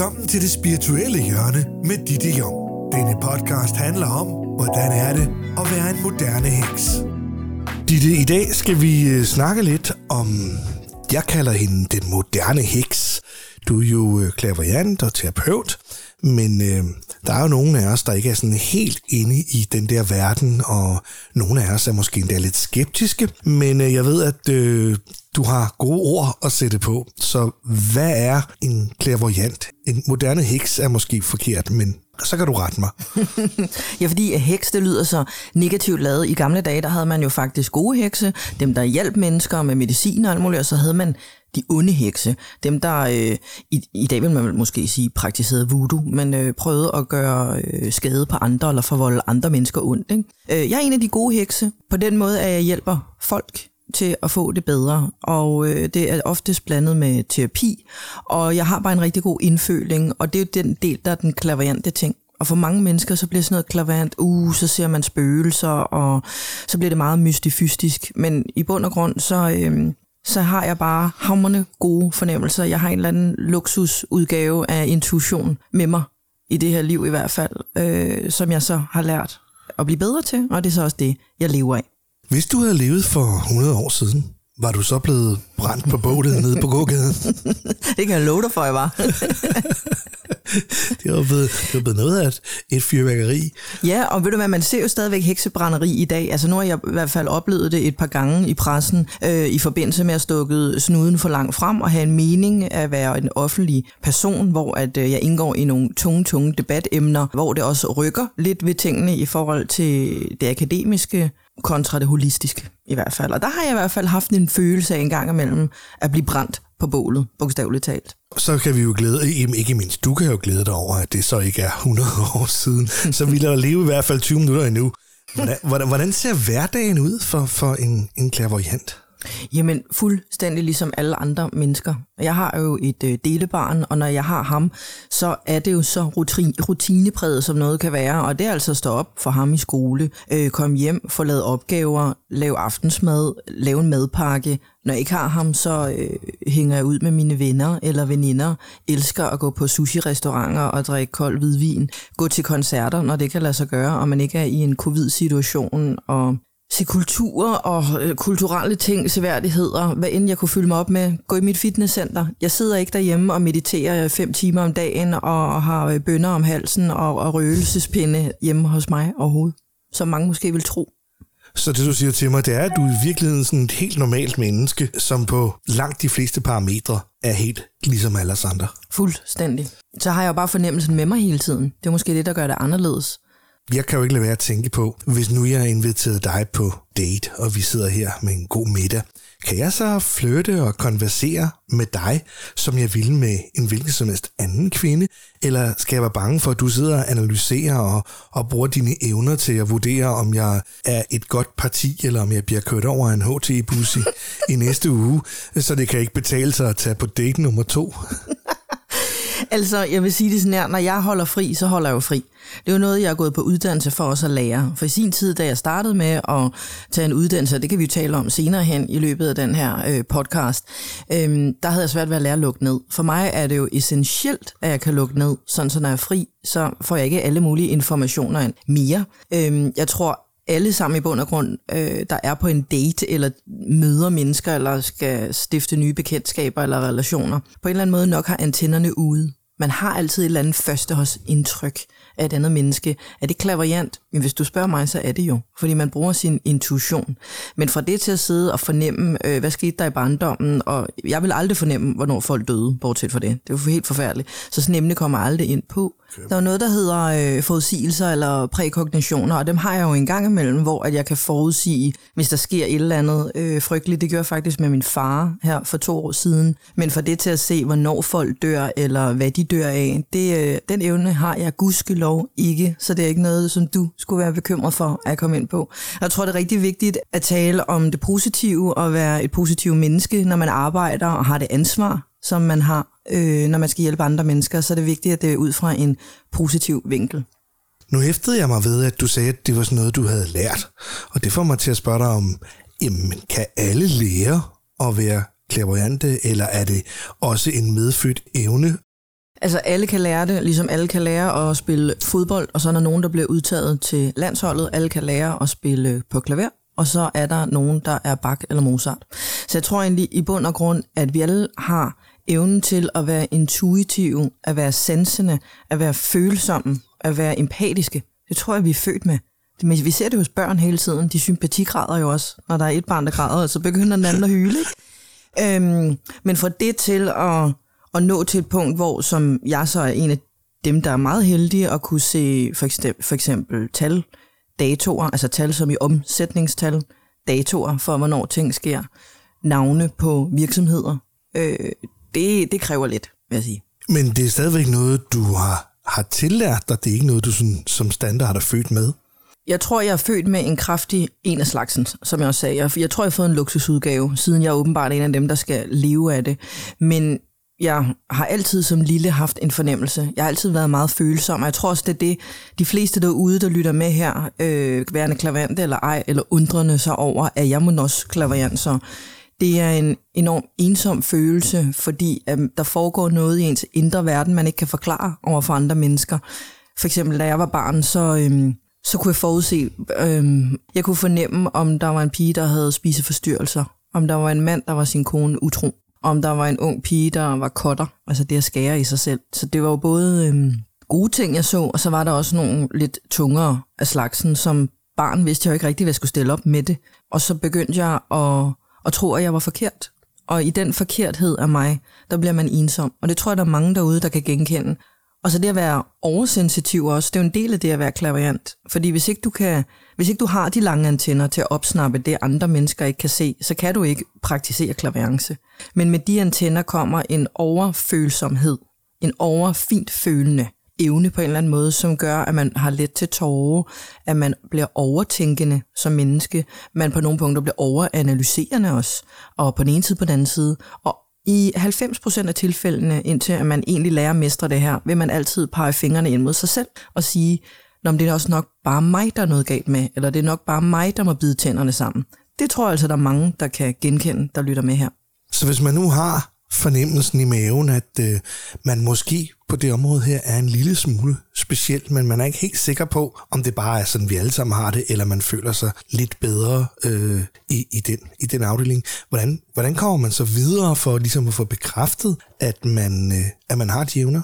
Velkommen til det spirituelle hjørne med Ditte Jong. Denne podcast handler om, hvordan er det at være en moderne heks. Ditte, i dag skal vi øh, snakke lidt om, jeg kalder hende den moderne heks. Du er jo øh, klaverjant og terapeut, men øh, der er jo nogle af os, der ikke er sådan helt inde i den der verden, og nogle af os er måske endda lidt skeptiske, men øh, jeg ved, at øh, du har gode ord at sætte på. Så hvad er en klaverjant? En moderne heks er måske forkert, men så kan du rette mig. ja, fordi øh, heks, det lyder så negativt lavet. I gamle dage, der havde man jo faktisk gode hekse, dem der hjalp mennesker med medicin og alt muligt, og så havde man de onde hekse, dem der øh, i, i dag vil man måske sige praktiserede voodoo, men øh, prøvede at gøre øh, skade på andre eller forvolde andre mennesker ondt. Ikke? Øh, jeg er en af de gode hekse. På den måde, at jeg hjælper folk til at få det bedre, og øh, det er oftest blandet med terapi, og jeg har bare en rigtig god indføling, og det er jo den del, der er den klaverante ting. Og for mange mennesker, så bliver sådan noget klavant, uh, så ser man spøgelser, og så bliver det meget mystifystisk. Men i bund og grund, så, øh, så har jeg bare hammerne gode fornemmelser. Jeg har en eller anden luksusudgave af intuition med mig i det her liv i hvert fald, øh, som jeg så har lært at blive bedre til, og det er så også det, jeg lever af. Hvis du havde levet for 100 år siden, var du så blevet brændt på bålet nede på gågaden? det kan jeg love dig for, jeg var. det var blevet, det var blevet noget af et, et fyrværkeri. Ja, og ved du hvad, man ser jo stadigvæk heksebrænderi i dag. Altså nu har jeg i hvert fald oplevet det et par gange i pressen, øh, i forbindelse med at stukke snuden for langt frem og have en mening at være en offentlig person, hvor at øh, jeg indgår i nogle tunge, tunge debatemner, hvor det også rykker lidt ved tingene i forhold til det akademiske kontra det holistiske i hvert fald. Og der har jeg i hvert fald haft en følelse af en gang imellem at blive brændt på bålet, bogstaveligt talt. Så kan vi jo glæde, ikke mindst du kan jo glæde dig over, at det så ikke er 100 år siden. Så vi lader leve i hvert fald 20 minutter endnu. Hvordan, hvordan ser hverdagen ud for, for en, en klaverjant? Jamen fuldstændig ligesom alle andre mennesker. Jeg har jo et øh, delebarn, og når jeg har ham, så er det jo så rutinepræget, som noget kan være. Og det er altså at stå op for ham i skole, øh, komme hjem, få lavet opgaver, lave aftensmad, lave en madpakke. Når jeg ikke har ham, så øh, hænger jeg ud med mine venner eller veninder. Elsker at gå på sushi-restauranter og drikke kold hvidvin. Gå til koncerter, når det kan lade sig gøre, og man ikke er i en covid-situation. Og se kultur og øh, kulturelle ting, seværdigheder, hvad end jeg kunne fylde mig op med. Gå i mit fitnesscenter. Jeg sidder ikke derhjemme og mediterer fem timer om dagen og har øh, bønder om halsen og, og røgelsespinde hjemme hos mig overhovedet, som mange måske vil tro. Så det du siger til mig, det er, at du i virkeligheden sådan et helt normalt menneske, som på langt de fleste parametre er helt ligesom alle os andre. Fuldstændig. Så har jeg jo bare fornemmelsen med mig hele tiden. Det er måske det, der gør det anderledes jeg kan jo ikke lade være at tænke på, hvis nu jeg har inviteret dig på date, og vi sidder her med en god middag, kan jeg så flytte og konversere med dig, som jeg ville med en hvilken som helst anden kvinde? Eller skal jeg være bange for, at du sidder og analyserer og, og bruger dine evner til at vurdere, om jeg er et godt parti, eller om jeg bliver kørt over en HT-bus i, i næste uge, så det kan ikke betale sig at tage på date nummer to? Altså, jeg vil sige det sådan her, når jeg holder fri, så holder jeg jo fri. Det er jo noget, jeg er gået på uddannelse for også at lære. For i sin tid, da jeg startede med at tage en uddannelse, det kan vi jo tale om senere hen i løbet af den her øh, podcast, øh, der havde jeg svært ved at lære at lukke ned. For mig er det jo essentielt, at jeg kan lukke ned, sådan så når jeg er fri, så får jeg ikke alle mulige informationer end mere. Øh, jeg tror, alle sammen i bund og grund, øh, der er på en date, eller møder mennesker, eller skal stifte nye bekendtskaber eller relationer, på en eller anden måde nok har antennerne ude. Man har altid et eller andet førstehåndsindtryk af et andet menneske. Er det klaverjant? Men hvis du spørger mig, så er det jo. Fordi man bruger sin intuition. Men fra det til at sidde og fornemme, øh, hvad skete der i barndommen, og jeg vil aldrig fornemme, hvornår folk døde, bortset fra det. Det er jo helt forfærdeligt. Så sådan emne kommer aldrig ind på. Der er noget, der hedder øh, forudsigelser eller prækognitioner, og dem har jeg jo en gang imellem, hvor at jeg kan forudsige, hvis der sker et eller andet øh, frygteligt. Det gjorde jeg faktisk med min far her for to år siden. Men for det til at se, hvornår folk dør, eller hvad de dør af, det, øh, den evne har jeg gudskelov ikke, så det er ikke noget, som du skulle være bekymret for at komme ind på. Jeg tror, det er rigtig vigtigt at tale om det positive og være et positivt menneske, når man arbejder og har det ansvar, som man har, øh, når man skal hjælpe andre mennesker, så er det vigtigt, at det er ud fra en positiv vinkel. Nu hæftede jeg mig ved, at du sagde, at det var sådan noget, du havde lært. Og det får mig til at spørge dig om, jamen, kan alle lære at være klaverante, eller er det også en medfødt evne Altså alle kan lære det, ligesom alle kan lære at spille fodbold, og så er der nogen, der bliver udtaget til landsholdet. Alle kan lære at spille på klaver, og så er der nogen, der er Bach eller Mozart. Så jeg tror egentlig i bund og grund, at vi alle har evnen til at være intuitive, at være sansende, at være følsomme, at være empatiske. Det tror jeg, vi er født med. Men vi ser det hos børn hele tiden. De sympatigrader jo også, når der er et barn, der græder, så begynder den anden at hyle. Ikke? Øhm, men for det til at, at nå til et punkt, hvor som jeg så er en af dem, der er meget heldige at kunne se for eksempel, for eksempel tal, datoer, altså tal som i omsætningstal, datoer for, hvornår ting sker, navne på virksomheder. Øh, det, det kræver lidt, vil jeg sige. Men det er stadigvæk noget, du har, har tillært dig. Det er ikke noget, du sådan, som standard er født med. Jeg tror, jeg er født med en kraftig en af slagsen, som jeg også sagde. Jeg, jeg tror, jeg har fået en luksusudgave, siden jeg er åbenbart en af dem, der skal leve af det. Men jeg har altid som lille haft en fornemmelse. Jeg har altid været meget følsom, og jeg tror også, det er det, de fleste derude, der lytter med her, øh, værende klavante eller ej, eller undrende sig over, at jeg må også klavant, så det er en enorm ensom følelse, fordi øhm, der foregår noget i ens indre verden, man ikke kan forklare over for andre mennesker. For eksempel, da jeg var barn, så, øhm, så kunne jeg forudse, øhm, jeg kunne fornemme, om der var en pige, der havde spiseforstyrrelser, om der var en mand, der var sin kone utro, om der var en ung pige, der var kotter, altså det at skære i sig selv. Så det var jo både øhm, gode ting, jeg så, og så var der også nogle lidt tungere af slagsen, som barn vidste jeg jo ikke rigtig, hvad jeg skulle stille op med det. Og så begyndte jeg at, og tro, at jeg var forkert. Og i den forkerthed af mig, der bliver man ensom. Og det tror jeg, der er mange derude, der kan genkende. Og så det at være oversensitiv også, det er jo en del af det at være klaverant. Fordi hvis ikke du, kan, hvis ikke du har de lange antenner til at opsnappe det, andre mennesker ikke kan se, så kan du ikke praktisere klaverance. Men med de antenner kommer en overfølsomhed, en overfint følende evne på en eller anden måde, som gør, at man har let til tårer, at man bliver overtænkende som menneske, man på nogle punkter bliver overanalyserende også, og på den ene side på den anden side, og i 90% af tilfældene, indtil at man egentlig lærer at mestre det her, vil man altid pege fingrene ind mod sig selv og sige, Nå, det er også nok bare mig, der er noget galt med, eller det er nok bare mig, der må bide tænderne sammen. Det tror jeg altså, der er mange, der kan genkende, der lytter med her. Så hvis man nu har fornemmelsen i maven, at øh, man måske på det område her er en lille smule specielt, men man er ikke helt sikker på, om det bare er sådan, vi alle sammen har det, eller man føler sig lidt bedre øh, i, i, den, i den afdeling. Hvordan, hvordan kommer man så videre for ligesom at få bekræftet, at man, øh, at man har de evner?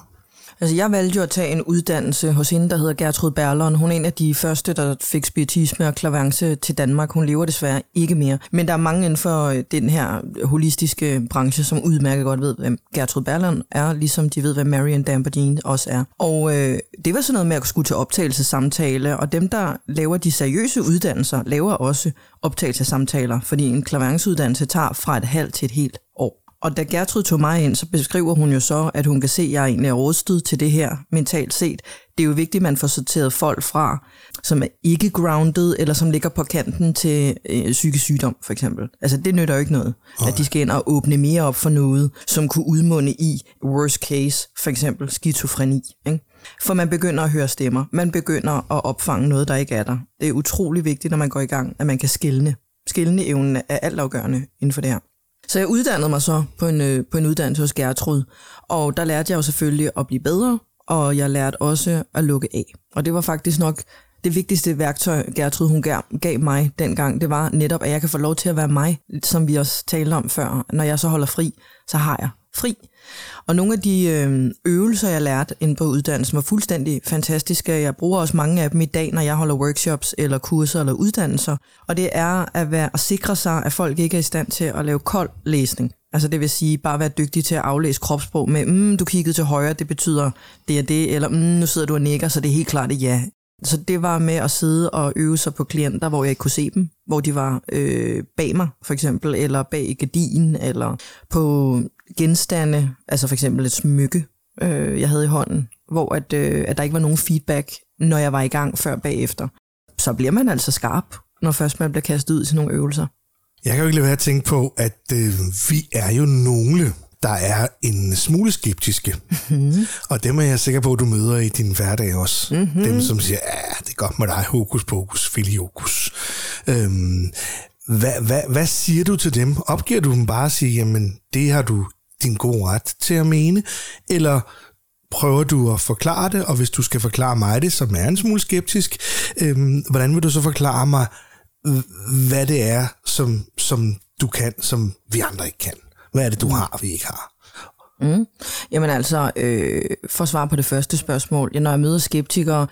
Altså, jeg valgte jo at tage en uddannelse hos hende, der hedder Gertrud Berlon. Hun er en af de første, der fik spiritisme og klavance til Danmark. Hun lever desværre ikke mere. Men der er mange inden for øh, den her holistiske branche, som udmærket godt ved, hvem Gertrud Berlon er, ligesom de ved, hvad Marion Damperdine også er. Og øh, det var sådan noget med at skulle til optagelsessamtale, og dem, der laver de seriøse uddannelser, laver også optagelsessamtaler, fordi en klavenceuddannelse tager fra et halvt til et helt år. Og da Gertrud tog mig ind, så beskriver hun jo så, at hun kan se, at jeg egentlig er rustet til det her mentalt set. Det er jo vigtigt, at man får sorteret folk fra, som er ikke grounded, eller som ligger på kanten til øh, psykisk sygdom, for eksempel. Altså, det nytter jo ikke noget, okay. at de skal ind og åbne mere op for noget, som kunne udmunde i worst case, for eksempel skizofreni. Ikke? For man begynder at høre stemmer. Man begynder at opfange noget, der ikke er der. Det er utrolig vigtigt, når man går i gang, at man kan skille. Skillende evnen er altafgørende inden for det her. Så jeg uddannede mig så på en, øh, på en uddannelse hos Gertrud, og der lærte jeg jo selvfølgelig at blive bedre, og jeg lærte også at lukke af. Og det var faktisk nok det vigtigste værktøj, Gertrud hun gav, gav mig dengang, det var netop, at jeg kan få lov til at være mig, som vi også talte om før. Når jeg så holder fri, så har jeg fri. Og nogle af de øh, øvelser, jeg lærte inde på uddannelsen, var fuldstændig fantastiske. Jeg bruger også mange af dem i dag, når jeg holder workshops eller kurser eller uddannelser. Og det er at, være, at sikre sig, at folk ikke er i stand til at lave kold læsning. Altså det vil sige bare være dygtig til at aflæse kropssprog med, mm, du kiggede til højre, det betyder det er det, eller mm, nu sidder du og nikker, så det er helt klart et ja. Så det var med at sidde og øve sig på klienter, hvor jeg ikke kunne se dem, hvor de var øh, bag mig for eksempel, eller bag gardinen, eller på genstande, altså for eksempel et smykke, øh, jeg havde i hånden, hvor at, øh, at der ikke var nogen feedback, når jeg var i gang før bagefter. Så bliver man altså skarp, når først man bliver kastet ud til nogle øvelser. Jeg kan jo ikke lade være at tænke på, at øh, vi er jo nogle, der er en smule skeptiske. Mm-hmm. Og dem er jeg sikker på, at du møder i din hverdag også. Mm-hmm. Dem, som siger, ja, det er godt med dig, hokus pokus, filiokus. Øhm, hvad, hvad, hvad siger du til dem? Opgiver du dem bare at sige, jamen, det har du din gode ret til at mene? Eller prøver du at forklare det, og hvis du skal forklare mig det, som er en smule skeptisk, øhm, hvordan vil du så forklare mig, hvad det er, som, som du kan, som vi andre ikke kan? Hvad er det, du har, vi ikke har? Mm. Jamen altså, øh, for at svare på det første spørgsmål, ja, når jeg møder skeptikere,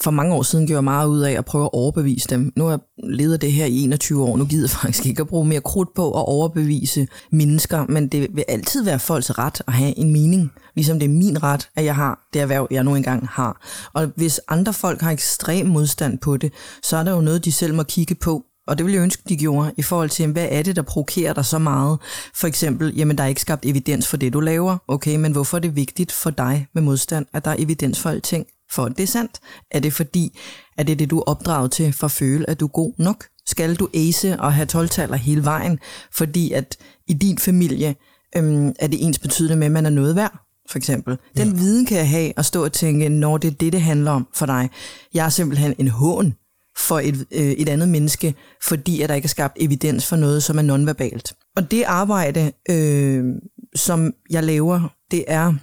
for mange år siden gjorde jeg meget ud af at prøve at overbevise dem. Nu har jeg ledet det her i 21 år, nu gider jeg faktisk ikke at bruge mere krudt på at overbevise mennesker, men det vil altid være folks ret at have en mening, ligesom det er min ret, at jeg har det erhverv, jeg nu engang har. Og hvis andre folk har ekstrem modstand på det, så er der jo noget, de selv må kigge på, og det ville jeg ønske, de gjorde, i forhold til, hvad er det, der provokerer dig så meget? For eksempel, jamen der er ikke skabt evidens for det, du laver. Okay, men hvorfor er det vigtigt for dig med modstand, at der er evidens for alting? For det er sandt. Er det fordi, at det er det, du er opdraget til for at føle, at du er god nok? Skal du ace og have 12 hele vejen, fordi at i din familie øhm, er det ens betydende med, at man er noget værd? for eksempel. Den ja. viden kan jeg have og stå og tænke, når det er det, det handler om for dig. Jeg er simpelthen en hån for et, øh, et andet menneske, fordi at der ikke er skabt evidens for noget, som er nonverbalt. Og det arbejde, øh, som jeg laver, det er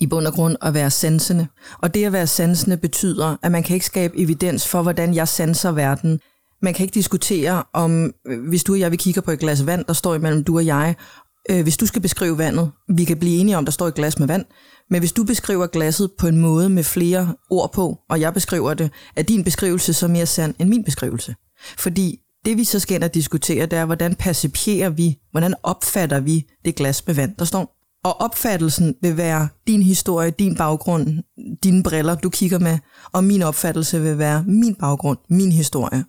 i bund og grund at være sansende. Og det at være sansende betyder, at man kan ikke skabe evidens for, hvordan jeg sanser verden. Man kan ikke diskutere om, øh, hvis du og jeg vi kigger på et glas vand, der står imellem du og jeg, øh, hvis du skal beskrive vandet, vi kan blive enige om, der står et glas med vand, men hvis du beskriver glasset på en måde med flere ord på, og jeg beskriver det, er din beskrivelse så mere sand end min beskrivelse. Fordi det vi så skal ind og diskutere, det er, hvordan percipierer vi, hvordan opfatter vi det glas med vand, der står. Og opfattelsen vil være din historie, din baggrund, dine briller, du kigger med, og min opfattelse vil være min baggrund, min historie,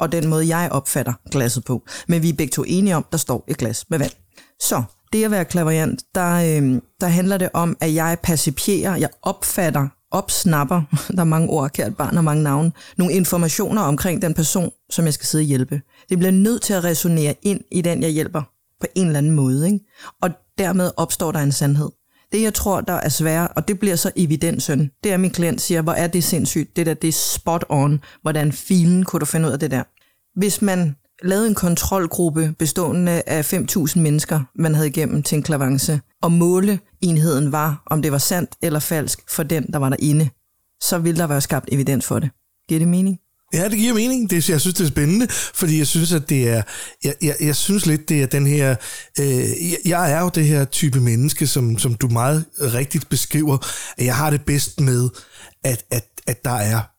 og den måde, jeg opfatter glasset på. Men vi er begge to enige om, der står et glas med vand. Så det at være klaverant, der, øh, der handler det om, at jeg percipierer, jeg opfatter, opsnapper, der er mange ord, kært barn og mange navne, nogle informationer omkring den person, som jeg skal sidde og hjælpe. Det bliver nødt til at resonere ind i den, jeg hjælper på en eller anden måde. Ikke? Og dermed opstår der en sandhed. Det, jeg tror, der er svære, og det bliver så evidensen, det er, at min klient siger, hvor er det sindssygt, det der, det er spot on, hvordan filen kunne du finde ud af det der. Hvis man lavede en kontrolgruppe bestående af 5.000 mennesker, man havde igennem til en klavance, og måleenheden var, om det var sandt eller falsk for den, der var derinde, så ville der være skabt evidens for det. Giver det mening? Ja, det giver mening. Det, jeg synes, det er spændende, fordi jeg synes, at det er, jeg, jeg, jeg synes lidt, det er den her, øh, jeg er jo det her type menneske, som, som du meget rigtigt beskriver, at jeg har det bedst med, at, at, at der er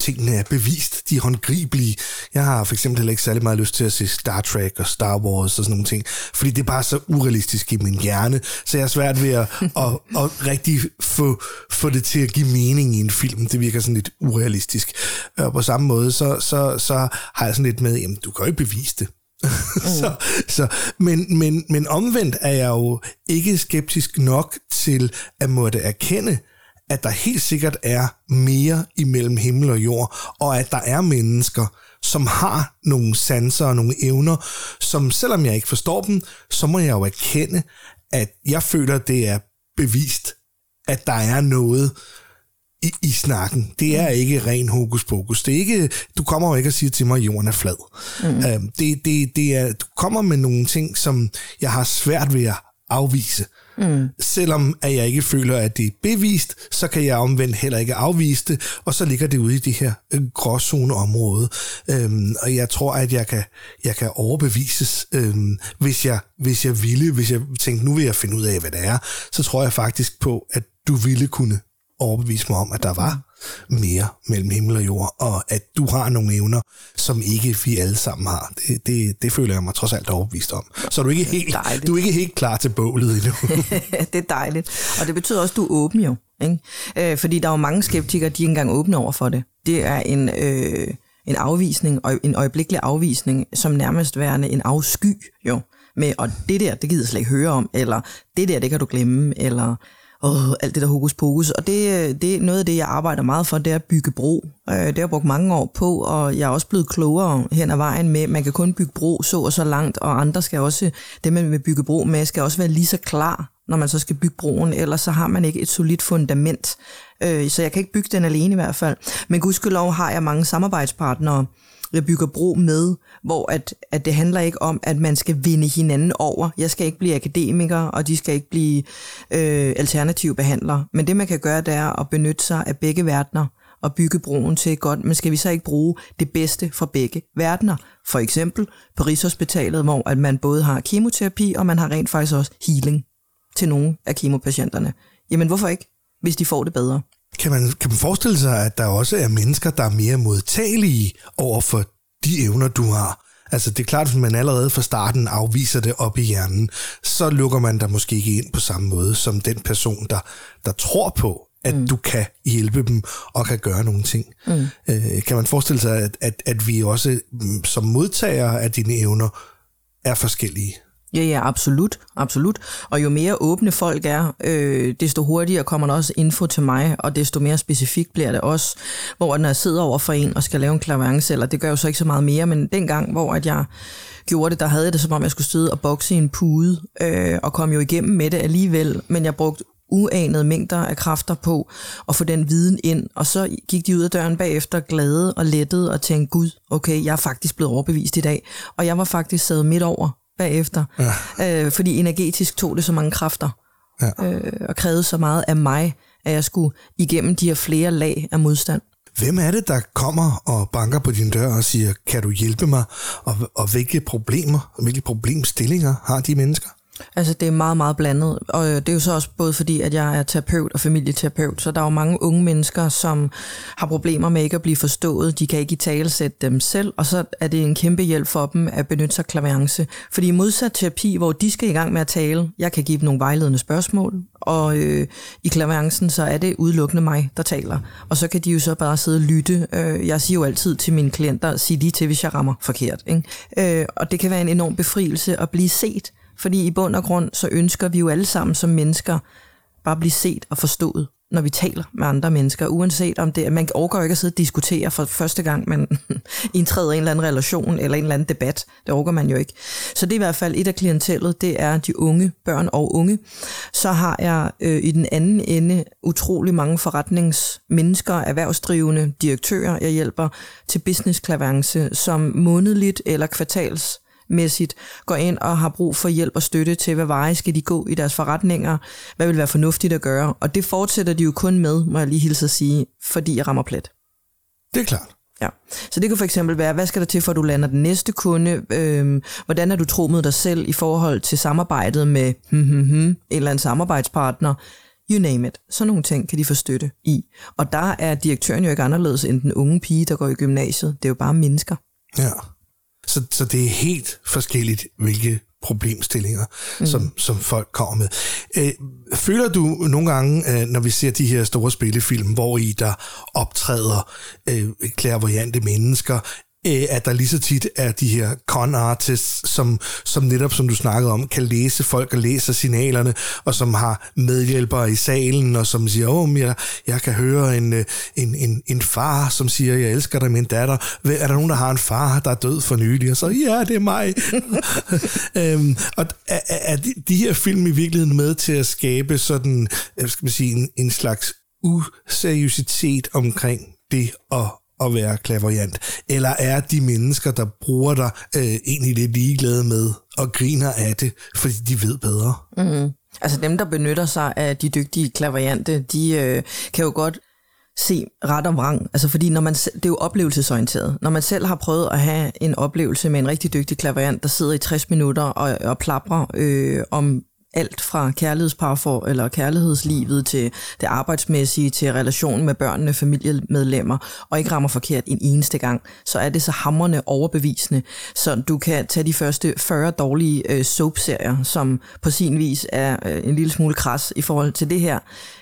tingene er bevist, de er håndgribelige. Jeg har for eksempel heller ikke særlig meget lyst til at se Star Trek og Star Wars og sådan nogle ting, fordi det er bare så urealistisk i min hjerne, så jeg er svært ved at, at, at rigtig få, få det til at give mening i en film. Det virker sådan lidt urealistisk. Og på samme måde, så, så, så har jeg sådan lidt med, jamen du kan jo ikke bevise det. Mm. så, så, men, men, men omvendt er jeg jo ikke skeptisk nok til at måtte erkende, at der helt sikkert er mere imellem himmel og jord, og at der er mennesker, som har nogle sanser og nogle evner, som selvom jeg ikke forstår dem, så må jeg jo erkende, at jeg føler, at det er bevist, at der er noget i, i snakken. Det er ikke ren hokus pokus. Det er ikke, du kommer jo ikke og siger til mig, at jorden er flad. Mm. Uh, det, det, det er, du kommer med nogle ting, som jeg har svært ved at afvise. Mm. Selvom at jeg ikke føler, at det er bevist, så kan jeg omvendt heller ikke afvise det, og så ligger det ude i det her gråzone gråzoneområde. Øhm, og jeg tror, at jeg kan, jeg kan overbevises, øhm, hvis, jeg, hvis jeg ville, hvis jeg tænkte, nu vil jeg finde ud af, hvad det er, så tror jeg faktisk på, at du ville kunne overbevise mig om, at der var mere mellem himmel og jord, og at du har nogle evner, som ikke vi alle sammen har. Det, det, det føler jeg mig trods alt overbevist om. Så er du ikke helt, du er ikke helt klar til bålet endnu. det er dejligt. Og det betyder også, at du er åben jo. Ikke? Øh, fordi der er jo mange skeptikere, de er ikke engang åbne over for det. Det er en... Øh, en afvisning, og en øjeblikkelig afvisning, som nærmest værende en afsky, jo. Med, og det der, det gider jeg slet ikke høre om, eller det der, det kan du glemme, eller og alt det der hokus pokus. Og det, øh, det er noget af det, jeg arbejder meget for, det er at bygge bro. Øh, det har jeg brugt mange år på, og jeg er også blevet klogere hen ad vejen med, man kan kun bygge bro så og så langt, og andre skal også, det man vil bygge bro med, skal også være lige så klar, når man så skal bygge broen, ellers så har man ikke et solidt fundament. Øh, så jeg kan ikke bygge den alene i hvert fald. Men gudskelov har jeg mange samarbejdspartnere, jeg bygger bro med, hvor at, at det handler ikke om, at man skal vinde hinanden over. Jeg skal ikke blive akademiker, og de skal ikke blive øh, alternative behandlere. Men det, man kan gøre, det er at benytte sig af begge verdener og bygge broen til godt, men skal vi så ikke bruge det bedste fra begge verdener? For eksempel på Rigshospitalet, hvor at man både har kemoterapi, og man har rent faktisk også healing til nogle af kemopatienterne. Jamen hvorfor ikke, hvis de får det bedre? Kan man, kan man forestille sig, at der også er mennesker, der er mere modtagelige over for de evner, du har? Altså det er klart, at man allerede fra starten afviser det op i hjernen, så lukker man der måske ikke ind på samme måde som den person, der, der tror på, at mm. du kan hjælpe dem og kan gøre nogle ting. Mm. Øh, kan man forestille sig, at, at, at vi også mm, som modtagere af dine evner er forskellige? Ja, ja, absolut, absolut. Og jo mere åbne folk er, øh, desto hurtigere kommer der også info til mig, og desto mere specifikt bliver det også. Hvor når jeg sidder over for en og skal lave en klavance, eller det gør jo så ikke så meget mere, men dengang, hvor at jeg gjorde det, der havde jeg det som om, jeg skulle sidde og bokse i en pude, øh, og kom jo igennem med det alligevel, men jeg brugte uanede mængder af kræfter på at få den viden ind, og så gik de ud af døren bagefter glade og lettede og tænkte, gud, okay, jeg er faktisk blevet overbevist i dag, og jeg var faktisk sad midt over bagefter, ja. øh, fordi energetisk tog det så mange kræfter, ja. øh, og krævede så meget af mig, at jeg skulle igennem de her flere lag af modstand. Hvem er det, der kommer og banker på din dør og siger, kan du hjælpe mig? Og, og hvilke problemer, hvilke problemstillinger har de mennesker? Altså det er meget, meget blandet, og øh, det er jo så også både fordi, at jeg er terapeut og familieterapeut, så der er jo mange unge mennesker, som har problemer med ikke at blive forstået, de kan ikke i tale sætte dem selv, og så er det en kæmpe hjælp for dem at benytte sig af klaverance. Fordi i modsat terapi, hvor de skal i gang med at tale, jeg kan give dem nogle vejledende spørgsmål, og øh, i klaverancen, så er det udelukkende mig, der taler. Og så kan de jo så bare sidde og lytte. Øh, jeg siger jo altid til mine klienter, sig lige til, hvis jeg rammer forkert. Ikke? Øh, og det kan være en enorm befrielse at blive set, fordi i bund og grund, så ønsker vi jo alle sammen som mennesker bare at blive set og forstået, når vi taler med andre mennesker, uanset om det er, man overgår ikke at sidde og diskutere for første gang, man indtræder en eller anden relation eller en eller anden debat. Det overgår man jo ikke. Så det er i hvert fald et af klientellet, det er de unge, børn og unge. Så har jeg øh, i den anden ende utrolig mange forretningsmennesker, erhvervsdrivende, direktører, jeg hjælper til business som månedligt eller kvartals mæssigt går ind og har brug for hjælp og støtte til, hvad veje skal de gå i deres forretninger, hvad vil være fornuftigt at gøre. Og det fortsætter de jo kun med, må jeg lige hilse at sige, fordi jeg rammer plet. Det er klart. Ja. Så det kan for eksempel være, hvad skal der til, for at du lander den næste kunde? Øhm, hvordan er du tro med dig selv i forhold til samarbejdet med hmm, hmm, hmm, en eller anden samarbejdspartner? You name it. Sådan nogle ting kan de få støtte i. Og der er direktøren jo ikke anderledes end den unge pige, der går i gymnasiet. Det er jo bare mennesker. Ja. Så, så det er helt forskelligt, hvilke problemstillinger, mm. som, som folk kommer med. Øh, føler du nogle gange, øh, når vi ser de her store spillefilm, hvor i der optræder øh, klærvoyante mennesker, øh, at der lige så tit er de her con artists, som, som netop, som du snakkede om, kan læse folk og læser signalerne, og som har medhjælpere i salen, og som siger, åh, jeg, jeg kan høre en, øh, en, en, en far, som siger, jeg elsker dig, min datter. Er der nogen, der har en far, der er død for nylig? Og så, ja, det er mig. øhm, og er, er de, de her film i virkeligheden med til at skabe sådan, jeg skal man sige, en, en slags useriøsitet omkring det at at være klaverjant? Eller er de mennesker, der bruger dig, øh, egentlig lidt ligeglade med og griner af det, fordi de ved bedre? Mm. Altså dem, der benytter sig af de dygtige klaverjante, de øh, kan jo godt se ret og vrang. Altså fordi når man, det er jo oplevelsesorienteret. Når man selv har prøvet at have en oplevelse med en rigtig dygtig klaverjant, der sidder i 60 minutter og, og plaprer øh, om alt fra kærlighedsparfor eller kærlighedslivet til det arbejdsmæssige, til relationen med børnene, familiemedlemmer, og ikke rammer forkert en eneste gang, så er det så hammerne overbevisende, så du kan tage de første 40 dårlige øh, soapserier, som på sin vis er øh, en lille smule kras i forhold til det her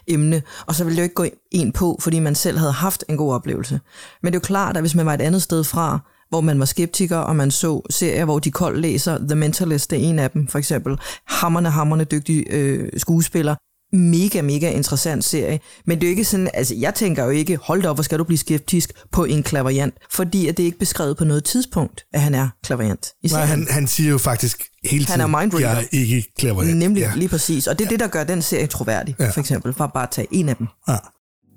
emne, og så vil det jo ikke gå ind på, fordi man selv havde haft en god oplevelse. Men det er jo klart, at hvis man var et andet sted fra, hvor man var skeptiker, og man så serier, hvor de kold læser The Mentalist, det er en af dem for eksempel, hammerne, hammerne dygtige øh, skuespiller, mega, mega interessant serie. Men det er jo ikke sådan, altså jeg tænker jo ikke, hold da op, hvor skal du blive skeptisk på en klaverjant, fordi at det er ikke beskrevet på noget tidspunkt, at han er klaverjant. Nej, han, han siger jo faktisk hele tiden, Han er mindreader. jeg er ikke klaverjant. Nemlig, Ja. lige præcis. Og det er ja. det, der gør den serie troværdig, ja. for eksempel, for at bare tage en af dem. Ja.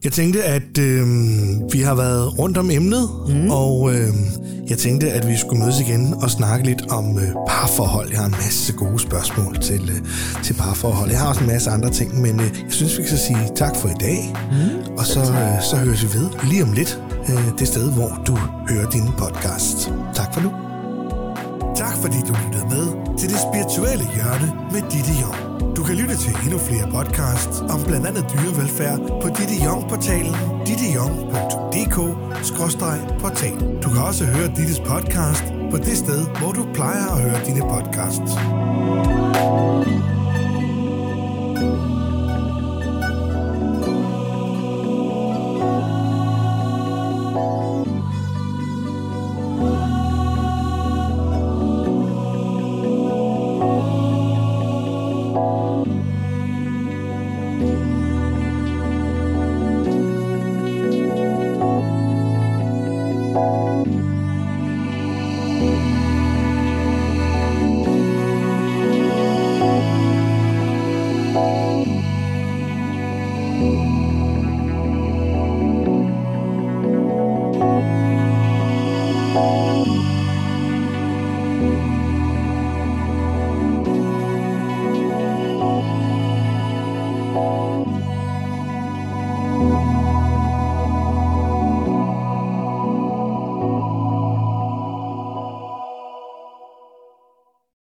Jeg tænkte, at øh, vi har været rundt om emnet, mm. og øh, jeg tænkte, at vi skulle mødes igen og snakke lidt om øh, parforhold. Jeg har en masse gode spørgsmål til, øh, til parforhold. Jeg har også en masse andre ting, men øh, jeg synes, vi skal sige tak for i dag. Mm. Og så, øh, så høres vi ved lige om lidt øh, det sted, hvor du hører din podcast. Tak for nu. Tak fordi du lyttede med til det spirituelle hjørne med Ditte Jong. Du kan lytte til endnu flere podcasts om blandt andet dyrevelfærd på Ditte Young-portalen dittejong.dk-portal. Du kan også høre Dittes podcast på det sted, hvor du plejer at høre dine podcasts. Thank you.